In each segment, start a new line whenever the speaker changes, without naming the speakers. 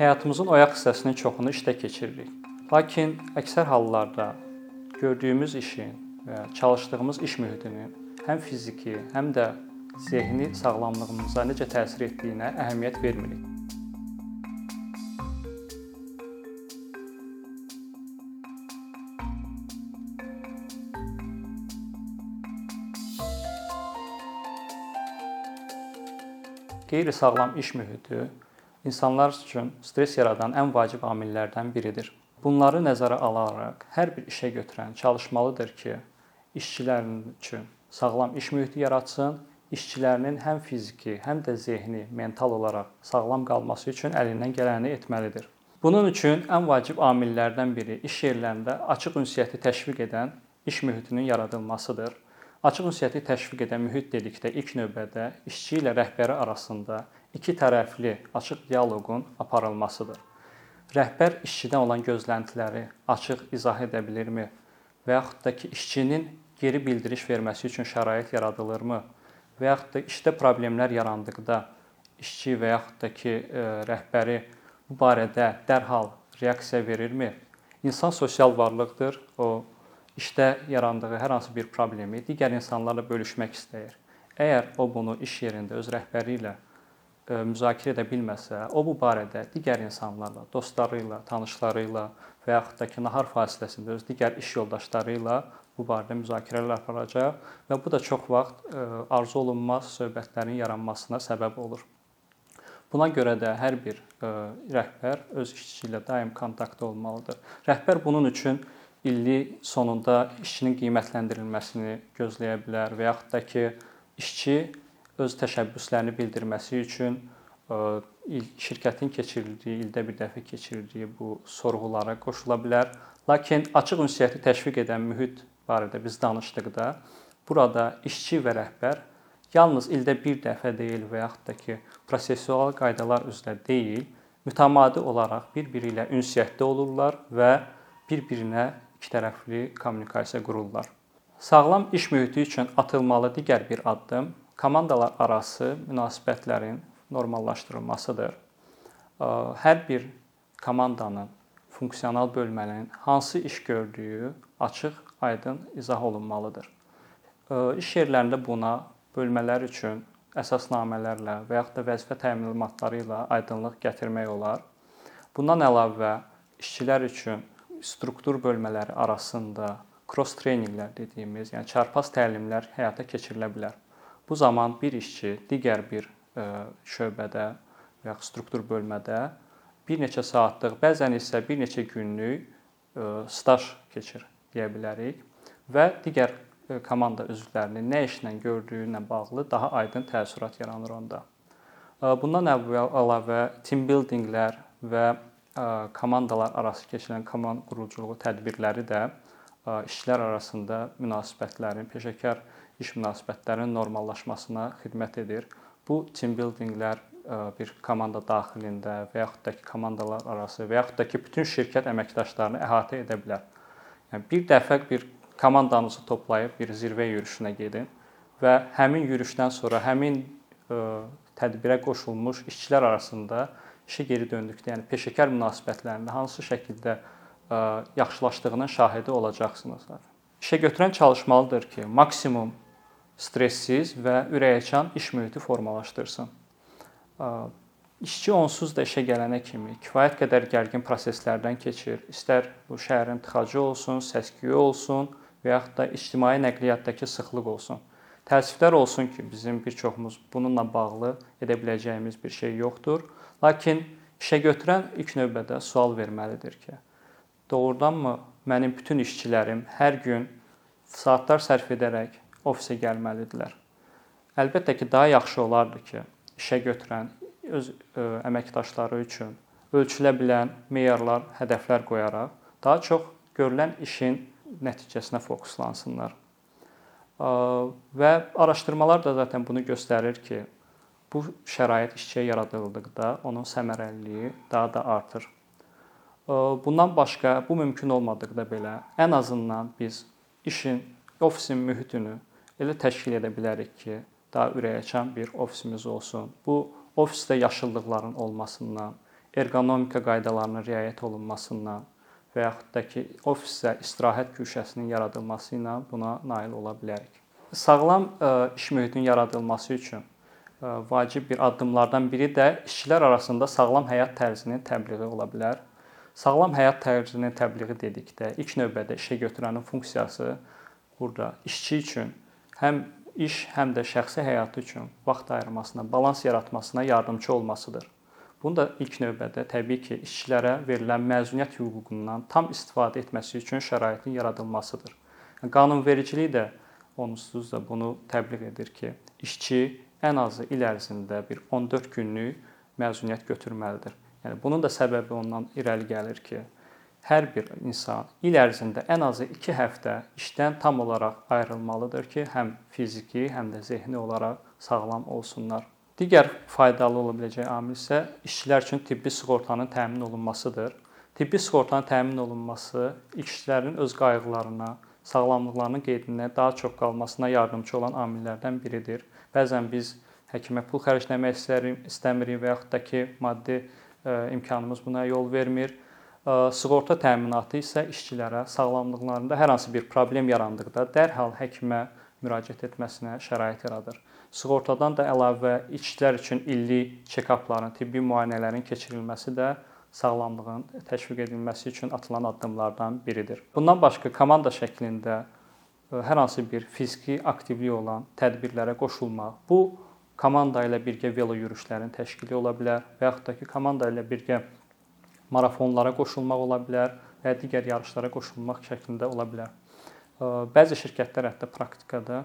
həyatımızın oyaq hissəsinin çoxunu işdə keçiririk. Lakin əksər hallarda gördüyümüz işin və çalışdığımız iş mühitinin həm fiziki, həm də zehni sağlamlığımıza necə təsir etdiyinə əhəmiyyət vermirik. Qeyri-sağlam iş mühiti insanlar üçün stress yaradan ən vacib amillərdən biridir. Bunları nəzərə alaraq hər bir işə götürən çalışmalıdır ki, işçilərin üçün sağlam iş mühiti yaratsın, işçilərinin həm fiziki, həm də zehni, mental olaraq sağlam qalması üçün əlindən gələni etməlidir. Bunun üçün ən vacib amillərdən biri iş yerlərində açıq ünsiyyəti təşviq edən iş mühitinin yaradılmasıdır. Açıq ünsiyyəti təşviq edən mühit dedikdə ilk növbədə işçi ilə rəhbəri arasında iki tərəfli açıq dialoqun aparılmasıdır. Rəhbər işçidən olan gözləntiləri açıq izah edə bilirmi və yaxud da ki, işçinin geri bildiriş verməsi üçün şərait yaradılırmı və yaxud da işdə problemlər yarandıqda işçi və yaxud da ki, e, rəhbəri bu barədə dərhal reaksiya verirmi? İnsan sosial varlıqdır. O işdə yarandığı hər hansı bir problemi digər insanlarla bölüşmək istəyir. Əgər o bunu iş yerində öz rəhbəri ilə müzakirə edə bilməsə, o bu barədə digər insanlarla, dostları ilə, tanışları ilə və yaxud da ki, nahar fasiləsində öz digər iş yoldaşları ilə bu barədə müzakirələr aparacaq və bu da çox vaxt arzu olunmaz söhbətlərin yaranmasına səbəb olur. Buna görə də hər bir rəhbər öz işçisi ilə daim kontaktda olmalıdır. Rəhbər bunun üçün illik sonunda işçinin qiymətləndirilməsini gözləyə bilər və yaxud da ki, işçi öz təşəbbüslərini bildirməsi üçün e, şirkətin keçirdiyi, ildə bir dəfə keçirdiyi bu sorğulara qoşula bilər. Lakin açıq ünsiyyəti təşviq edən mühit barədə biz danışdıqda burada işçi və rəhbər yalnız ildə bir dəfə deyil və yaxud da ki, prosessual qaydalar üzrə deyil, mütəmadi olaraq bir-biri ilə ünsiyyətdə olurlar və bir-birinə ikitərəfli kommunikasiya qururlar. Sağlam iş mühiti üçün atılmalı digər bir addım komandalar arası münasibətlərin normallaşdırılmasıdır. Hər bir komandanın funksional bölmənin hansı iş gördüyü açıq, aydın izah olunmalıdır. İş yerlərində buna bölmələr üçün əsasnamələrlə və yaxud da vəzifə təminatları ilə aydınlıq gətirmək olar. Bundan əlavə işçilər üçün struktur bölmələri arasında cross treyninqlər dediyimiz, yəni çarpaz təlimlər həyata keçirilə bilər. Bu zaman bir işçi digər bir e, şöbədə və ya struktur bölmədə bir neçə saatlıq, bəzən isə bir neçə günlük e, staj keçir deyə bilərik və digər e, komanda üzvlərinin nə işlə gördüyü ilə bağlı daha aydın təəssürat yaranır onda. Bundan əvvəl əlavə team buildinglər və komandalar arası keçirilən komand quruculuğu tədbirləri də işçilər arasında münasibətlərin, peşəkar iş münasibətlərinin normallaşmasına xidmət edir. Bu team buildinglər bir komanda daxilində və yaxud da ki, komandalar arası və yaxud da ki, bütün şirkət əməkdaşlarını əhatə edə bilər. Yəni bir dəfə bir komandanızı toplayıb bir zirvə yürüşünə gedin və həmin yürüşdən sonra həmin tədbirə qoşulmuş işçilər arasında işə geri döndükdə, yəni peşəkar münasibətlərində hansı şəkildə yaxşılaşdığının şahidi olacaqsınız. İşə götürən çalışmalıdır ki, maksimum stressiz və ürəkaçan iş mühiti formalaşdırsın. İşçi onsuz da işə gələnə kimi kifayət qədər gərgin proseslərdən keçir. İstər bu şəhərin tıxacı olsun, səs-küyü olsun və yaxud da ictimai nəqliyyatdakı sıxlıq olsun. Təəssüflər olsun ki, bizim bir çoxumuz bununla bağlı edə biləcəyimiz bir şey yoxdur. Lakin işə götürən ilk növbədə sual verməlidir ki, doğrudanmı mənim bütün işçilərim hər gün saatlar sərf edərək ofisə gəlməlidirlər? Əlbəttə ki, daha yaxşı olardı ki, işə götürən öz ə, əməkdaşları üçün ölçülə bilən meyarlar, hədəflər qoyaraq daha çox görülən işin nəticəsinə fokuslansınlar. Və araşdırmalar da zaten bunu göstərir ki, Bu şərait işçiyə yaradıldıqda onun səmərəliliyi daha da artır. Bundan başqa bu mümkün olmadıqda belə ən azından biz işin, ofisin mühitini elə təşkil edə bilərik ki, daha ürəkaçan bir ofisimiz olsun. Bu ofisdə yaşıllıqların olmasından, ergonomika qaydalarına riayət olunmasından və yaxud da ki, ofisdə istirahət güşəsinin yaradılması ilə buna nail ola bilərik. Sağlam iş mühitinin yaradılması üçün vacib bir addımlardan biri də işçilər arasında sağlam həyat tərzinin təbliği ola bilər. Sağlam həyat tərzinin təbliği dedikdə ilk növbədə işə götürənin funksiyası burada işçi üçün həm iş, həm də şəxsi həyatı üçün vaxt ayırmasına, balans yaratmasına yardımçı olmasıdır. Bunu da ilk növbədə təbii ki, işçilərə verilən məzuniyyət hüququndan tam istifadə etməsi üçün şəraitin yaradılmasıdır. Qanunvericilik də onsuz da bunu təbliğ edir ki, işçi ən azı il ərzində bir 14 günlük məzuniyyət götürməlidir. Yəni bunun da səbəbi ondan irəli gəlir ki, hər bir insan il ərzində ən azı 2 həftə işdən tam olaraq ayrılmalıdır ki, həm fiziki, həm də zehni olaraq sağlam olsunlar. Digər faydalı ola biləcək amil isə işçilər üçün tibbi sığortanın təmin olunmasıdır. Tibbi sığortanın təmin olunması işçilərin öz qayğılarına, sağlamlıqlarının qeydinə daha çox qalmasına yardımçı olan amillərdən biridir. Bəzən biz həkimə pul xərcləmək istəmirik və yaxud da ki, maddi imkanımız buna yol vermir Sığorta təminatı isə işçilərə sağlamlıqlarında hər hansı bir problem yarandıqda dərhal həkimə müraciət etməsinə şərait yaradır. Sığortadan da əlavə işçilər üçün illik çek-apların, tibbi müayinələrin keçirilməsi də sağlamlığın təşviq edilməsi üçün atılan addımlardan biridir. Bundan başqa komanda şəklində hər hansı bir fiziki aktivlik olan tədbirlərə qoşulmaq, bu komanda ilə birgə velo yürüşlərin təşkili ola bilər və yaxud da ki, komanda ilə birgə marafonlara qoşulmaq ola bilər və digər yarışlara qoşulmaq şəklində ola bilər. Bəzi şirkətlər hətta praktikada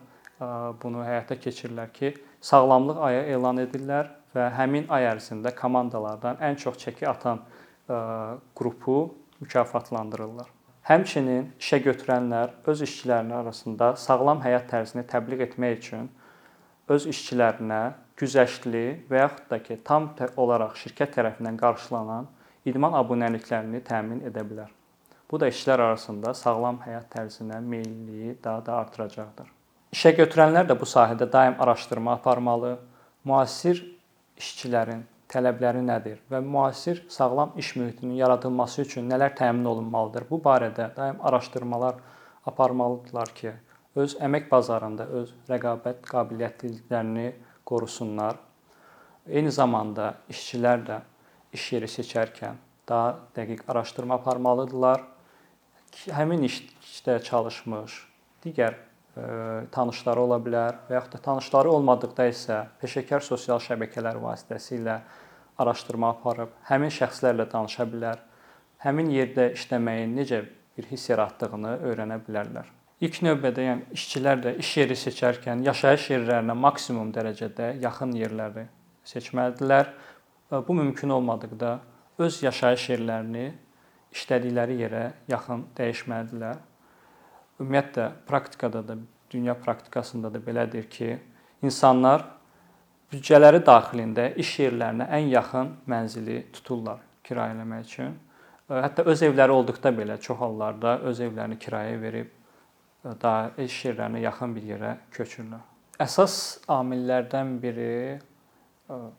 bunu həyata keçirirlər ki, sağlamlıq ayı elan edirlər və həmin ay ərzində komandalardan ən çox çəki atan qrupu mükafatlandırırlar. Həmçinin işə götürənlər öz işçilərinin arasında sağlam həyat tərzini təbliğ etmək üçün öz işçilərinə güzəştli və yaxud da ki, tam olaraq şirkət tərəfindən qarşılanan idman abunəliklərini təmin edə bilər. Bu da işçilər arasında sağlam həyat tərzinə meylliyi daha da artıracaqdır. İşə götürənlər də bu sahədə daim araşdırma aparmalı. Müasir işçilərin tələbləri nədir və müasir sağlam iş mühitinin yaradılması üçün nələr təmin olunmalıdır? Bu barədə daim araşdırmalar aparmalıdırlar ki, öz əmək bazarında öz rəqabət qabiliyyətliliklərini qorusunlar. Eyni zamanda işçilər də iş yeri seçərkən daha dəqiq araşdırma aparmalıdırlar. Həmin işdə çalışmış digər e, tanışları ola bilər və yaxud da tanışları olmadıqda isə peşəkar sosial şəbəkələr vasitəsilə araşdırma aparıb həmin şəxslərlə tanışa bilər. Həmin yerdə işləməyin necə bir hiss yaratdığını öyrənə bilərlər. İlk növbədə yəni işçilər də iş yeri seçərkən yaşayış yerlərinə maksimum dərəcədə yaxın yerləri seçməlidirlər Bu mümkün olmadıqda öz yaşayış yerlərini işlədikləri yerə yaxın dəyişməlidirlər. Ümumiyyətlə praktikada da, dünya praktikasında da belədir ki, insanlar büdcələri daxilində iş yerlərinə ən yaxın mənzili tuturlar kirayə eləmək üçün. Hətta öz evləri olduqda belə çox hallarda öz evlərini kirayəyə verib daha iş yerlərinə yaxın bir yerə köçürlər. Əsas amillərdən biri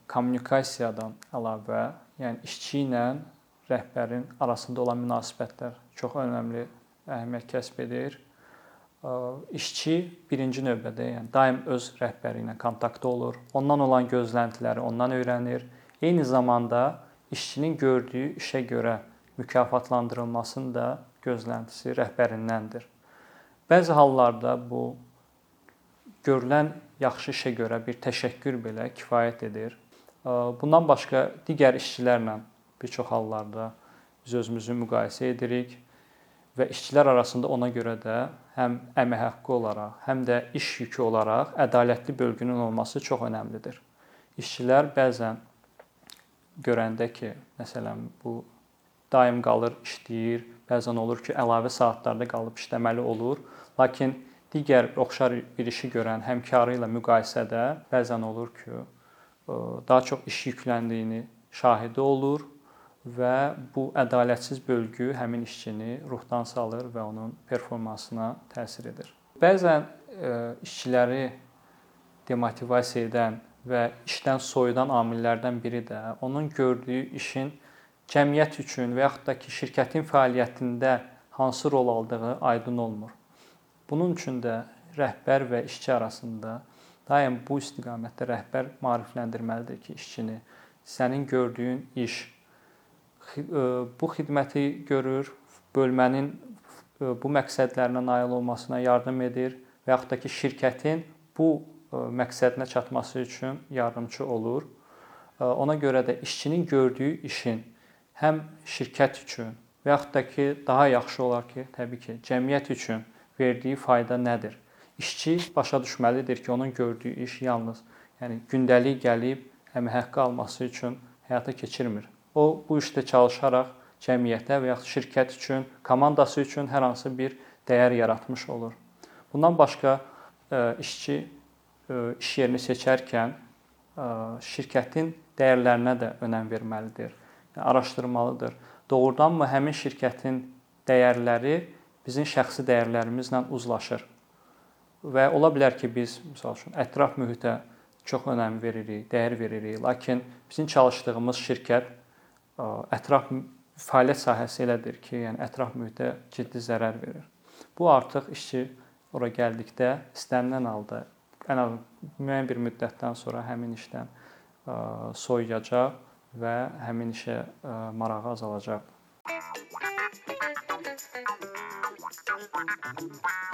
kommunikasiyadan əlavə, yəni işçi ilə rəhbərin arasında olan münasibətlər çox önəmli əhəmiyyət kəsb edir. İşçi birinci növbədə, yəni daim öz rəhbəri ilə kontaktda olur. Ondan olan gözləntiləri ondan öyrənir. Eyni zamanda işçinin gördüyü işə görə mükafatlandırılmasının da gözləntisi rəhbərindəndir. Bəzi hallarda bu görülən yaxşı işə görə bir təşəkkür belə kifayət edir. Bundan başqa digər işçilərlə bir çox hallarda biz özümüzü müqayisə edirik və işçilər arasında ona görə də həm əmək haqqı olaraq, həm də iş yükü olaraq ədalətli bölgünün olması çox əhəmilidir. İşçilər bəzən görəndə ki, məsələn, bu daim qalır işləyir, bəzən olur ki, əlavə saatlarda qalıb işləməli olur, lakin digər oxşar bir işi görən həmkarı ilə müqayisədə bəzən olur ki, daha çox iş yükləndiyini şahidi olur və bu ədalətsiz bölgü həmin işçini ruhdan salır və onun performansına təsir edir. Bəzən işçiləri demotivasiya edən və işdən soyudan amillərdən biri də onun gördüyü işin cəmiyyət üçün və yaxud da ki, şirkətin fəaliyyətində hansı rol aldığı aydın olmur. Bunun üçün də rəhbər və işçi arasında daim bu istiqamətdə rəhbər maarifləndirməlidir ki, işçini sənin gördüyün iş bu xidməti görür, bölmənin bu məqsədlərinə nail olmasına yardım edir və yaxud da ki, şirkətin bu məqsədinə çatması üçün yardımçı olur. Ona görə də işçinin gördüyü işin həm şirkət üçün və yaxud da ki, daha yaxşı olar ki, təbii ki, cəmiyyət üçün verdiyi fayda nədir? İşçi başa düşməlidir ki, onun gördüyü iş yalnız yəni gündəlik gəlib əmək haqqı alması üçün həyata keçirmir. O bu işdə çalışaraq cəmiyyətə və yaxud şirkət üçün, komandası üçün hər hansı bir dəyər yaratmış olur. Bundan başqa işçi iş yerini seçərkən şirkətin dəyərlərinə də önəm verməlidir. Yəni araşdırmalıdır. Doğrudanmı həmin şirkətin dəyərləri bizim şəxsi dəyərlərimizlə uzlaşır? Və ola bilər ki, biz məsəl üçün ətraf mühitə çox önəm veririk, dəyər veririk, lakin bizim çalışdığımız şirkət ətraf fəaliyyət sahəsi elədir ki, yəni ətraf mühitə ciddi zərər verir. Bu artıq işçi ora gəldikdə istənilən halda ən az müəyyən bir müddətdən sonra həmin işdən soyuyacaq və həmin işə marağı azalacaq. Thank you.